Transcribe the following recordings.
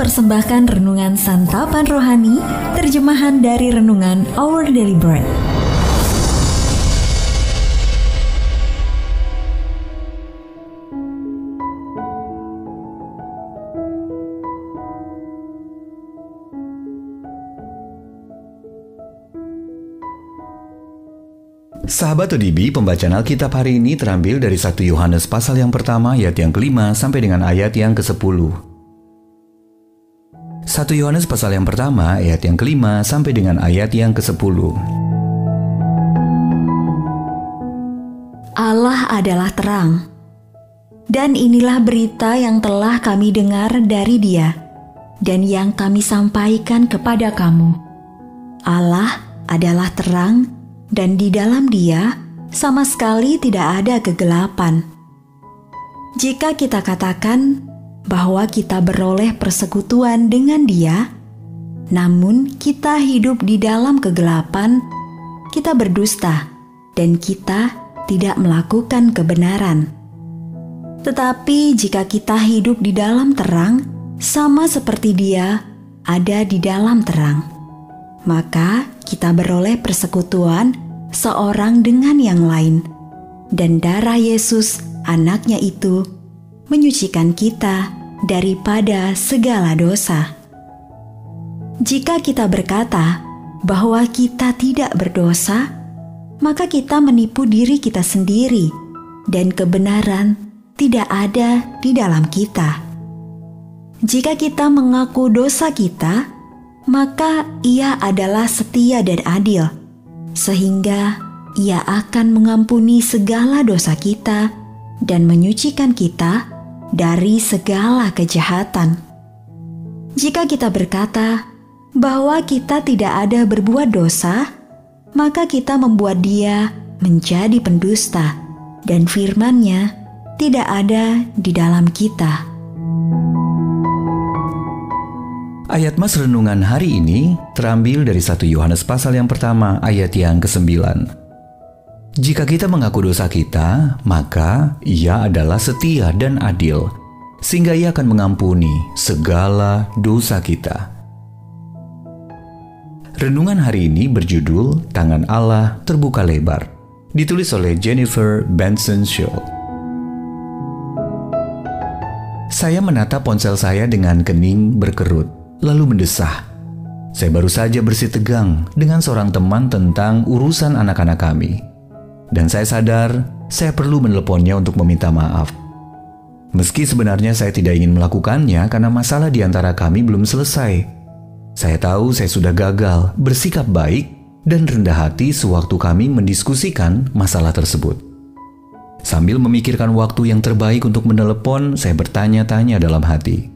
mempersembahkan renungan santapan rohani, terjemahan dari renungan Our Daily Bread. Sahabat ODB, pembacaan Alkitab hari ini terambil dari 1 Yohanes pasal yang pertama ayat yang kelima sampai dengan ayat yang ke-10. 1 Yohanes pasal yang pertama ayat yang kelima sampai dengan ayat yang ke-10. Allah adalah terang. Dan inilah berita yang telah kami dengar dari Dia dan yang kami sampaikan kepada kamu. Allah adalah terang dan di dalam Dia sama sekali tidak ada kegelapan. Jika kita katakan bahwa kita beroleh persekutuan dengan Dia, namun kita hidup di dalam kegelapan, kita berdusta, dan kita tidak melakukan kebenaran. Tetapi jika kita hidup di dalam terang, sama seperti Dia ada di dalam terang, maka kita beroleh persekutuan seorang dengan yang lain, dan darah Yesus, anaknya itu, menyucikan kita daripada segala dosa. Jika kita berkata bahwa kita tidak berdosa, maka kita menipu diri kita sendiri, dan kebenaran tidak ada di dalam kita. Jika kita mengaku dosa kita, maka Ia adalah setia dan adil, sehingga Ia akan mengampuni segala dosa kita dan menyucikan kita dari segala kejahatan. Jika kita berkata bahwa kita tidak ada berbuat dosa, maka kita membuat Dia menjadi pendusta, dan firman-Nya tidak ada di dalam kita. Ayat Mas Renungan hari ini terambil dari 1 Yohanes pasal yang pertama ayat yang ke-9. Jika kita mengaku dosa kita, maka Ia adalah setia dan adil, sehingga Ia akan mengampuni segala dosa kita. Renungan hari ini berjudul "Tangan Allah Terbuka Lebar", ditulis oleh Jennifer Benson Shaw. Saya menatap ponsel saya dengan kening berkerut, lalu mendesah. Saya baru saja bersih tegang dengan seorang teman tentang urusan anak-anak kami dan saya sadar saya perlu meneleponnya untuk meminta maaf. Meski sebenarnya saya tidak ingin melakukannya karena masalah di antara kami belum selesai. Saya tahu saya sudah gagal bersikap baik dan rendah hati sewaktu kami mendiskusikan masalah tersebut. Sambil memikirkan waktu yang terbaik untuk menelepon, saya bertanya-tanya dalam hati.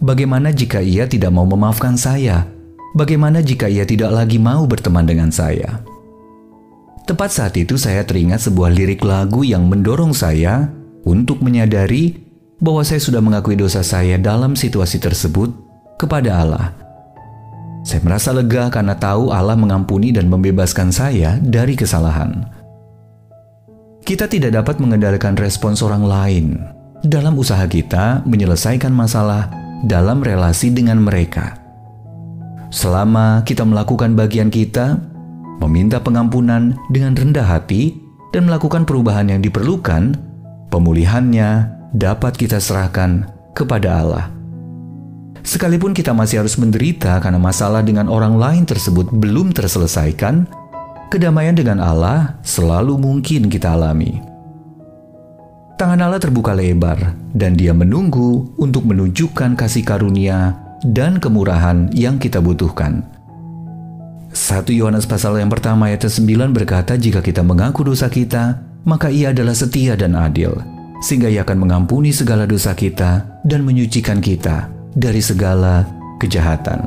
Bagaimana jika ia tidak mau memaafkan saya? Bagaimana jika ia tidak lagi mau berteman dengan saya? Tepat saat itu saya teringat sebuah lirik lagu yang mendorong saya untuk menyadari bahwa saya sudah mengakui dosa saya dalam situasi tersebut kepada Allah. Saya merasa lega karena tahu Allah mengampuni dan membebaskan saya dari kesalahan. Kita tidak dapat mengendalikan respons orang lain dalam usaha kita menyelesaikan masalah dalam relasi dengan mereka. Selama kita melakukan bagian kita, meminta pengampunan dengan rendah hati, dan melakukan perubahan yang diperlukan, pemulihannya dapat kita serahkan kepada Allah. Sekalipun kita masih harus menderita karena masalah dengan orang lain tersebut belum terselesaikan, kedamaian dengan Allah selalu mungkin kita alami. Tangan Allah terbuka lebar, dan Dia menunggu untuk menunjukkan kasih karunia dan kemurahan yang kita butuhkan. 1 Yohanes pasal yang pertama ayat 9 berkata jika kita mengaku dosa kita, maka ia adalah setia dan adil, sehingga ia akan mengampuni segala dosa kita dan menyucikan kita dari segala kejahatan.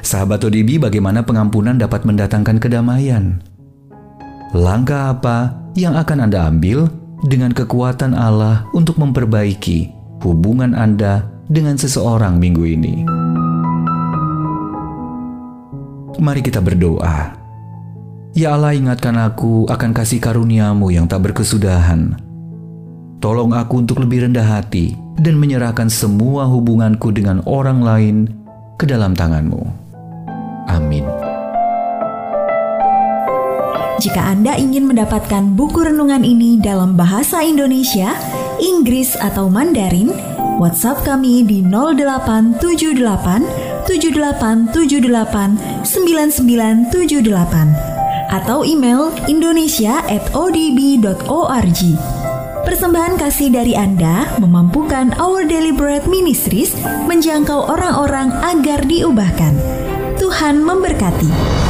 Sahabat ODB, bagaimana pengampunan dapat mendatangkan kedamaian? Langkah apa yang akan Anda ambil dengan kekuatan Allah untuk memperbaiki hubungan Anda dengan seseorang minggu ini? Mari kita berdoa. Ya Allah ingatkan aku akan kasih karuniamu yang tak berkesudahan. tolong aku untuk lebih rendah hati dan menyerahkan semua hubunganku dengan orang lain ke dalam tanganmu. Amin. Jika Anda ingin mendapatkan buku renungan ini dalam bahasa Indonesia, Inggris atau Mandarin, WhatsApp kami di 0878 7878 9978 atau email indonesia@odb.org. Persembahan kasih dari Anda memampukan Our Bread Ministries menjangkau orang-orang agar diubahkan. Tuhan memberkati.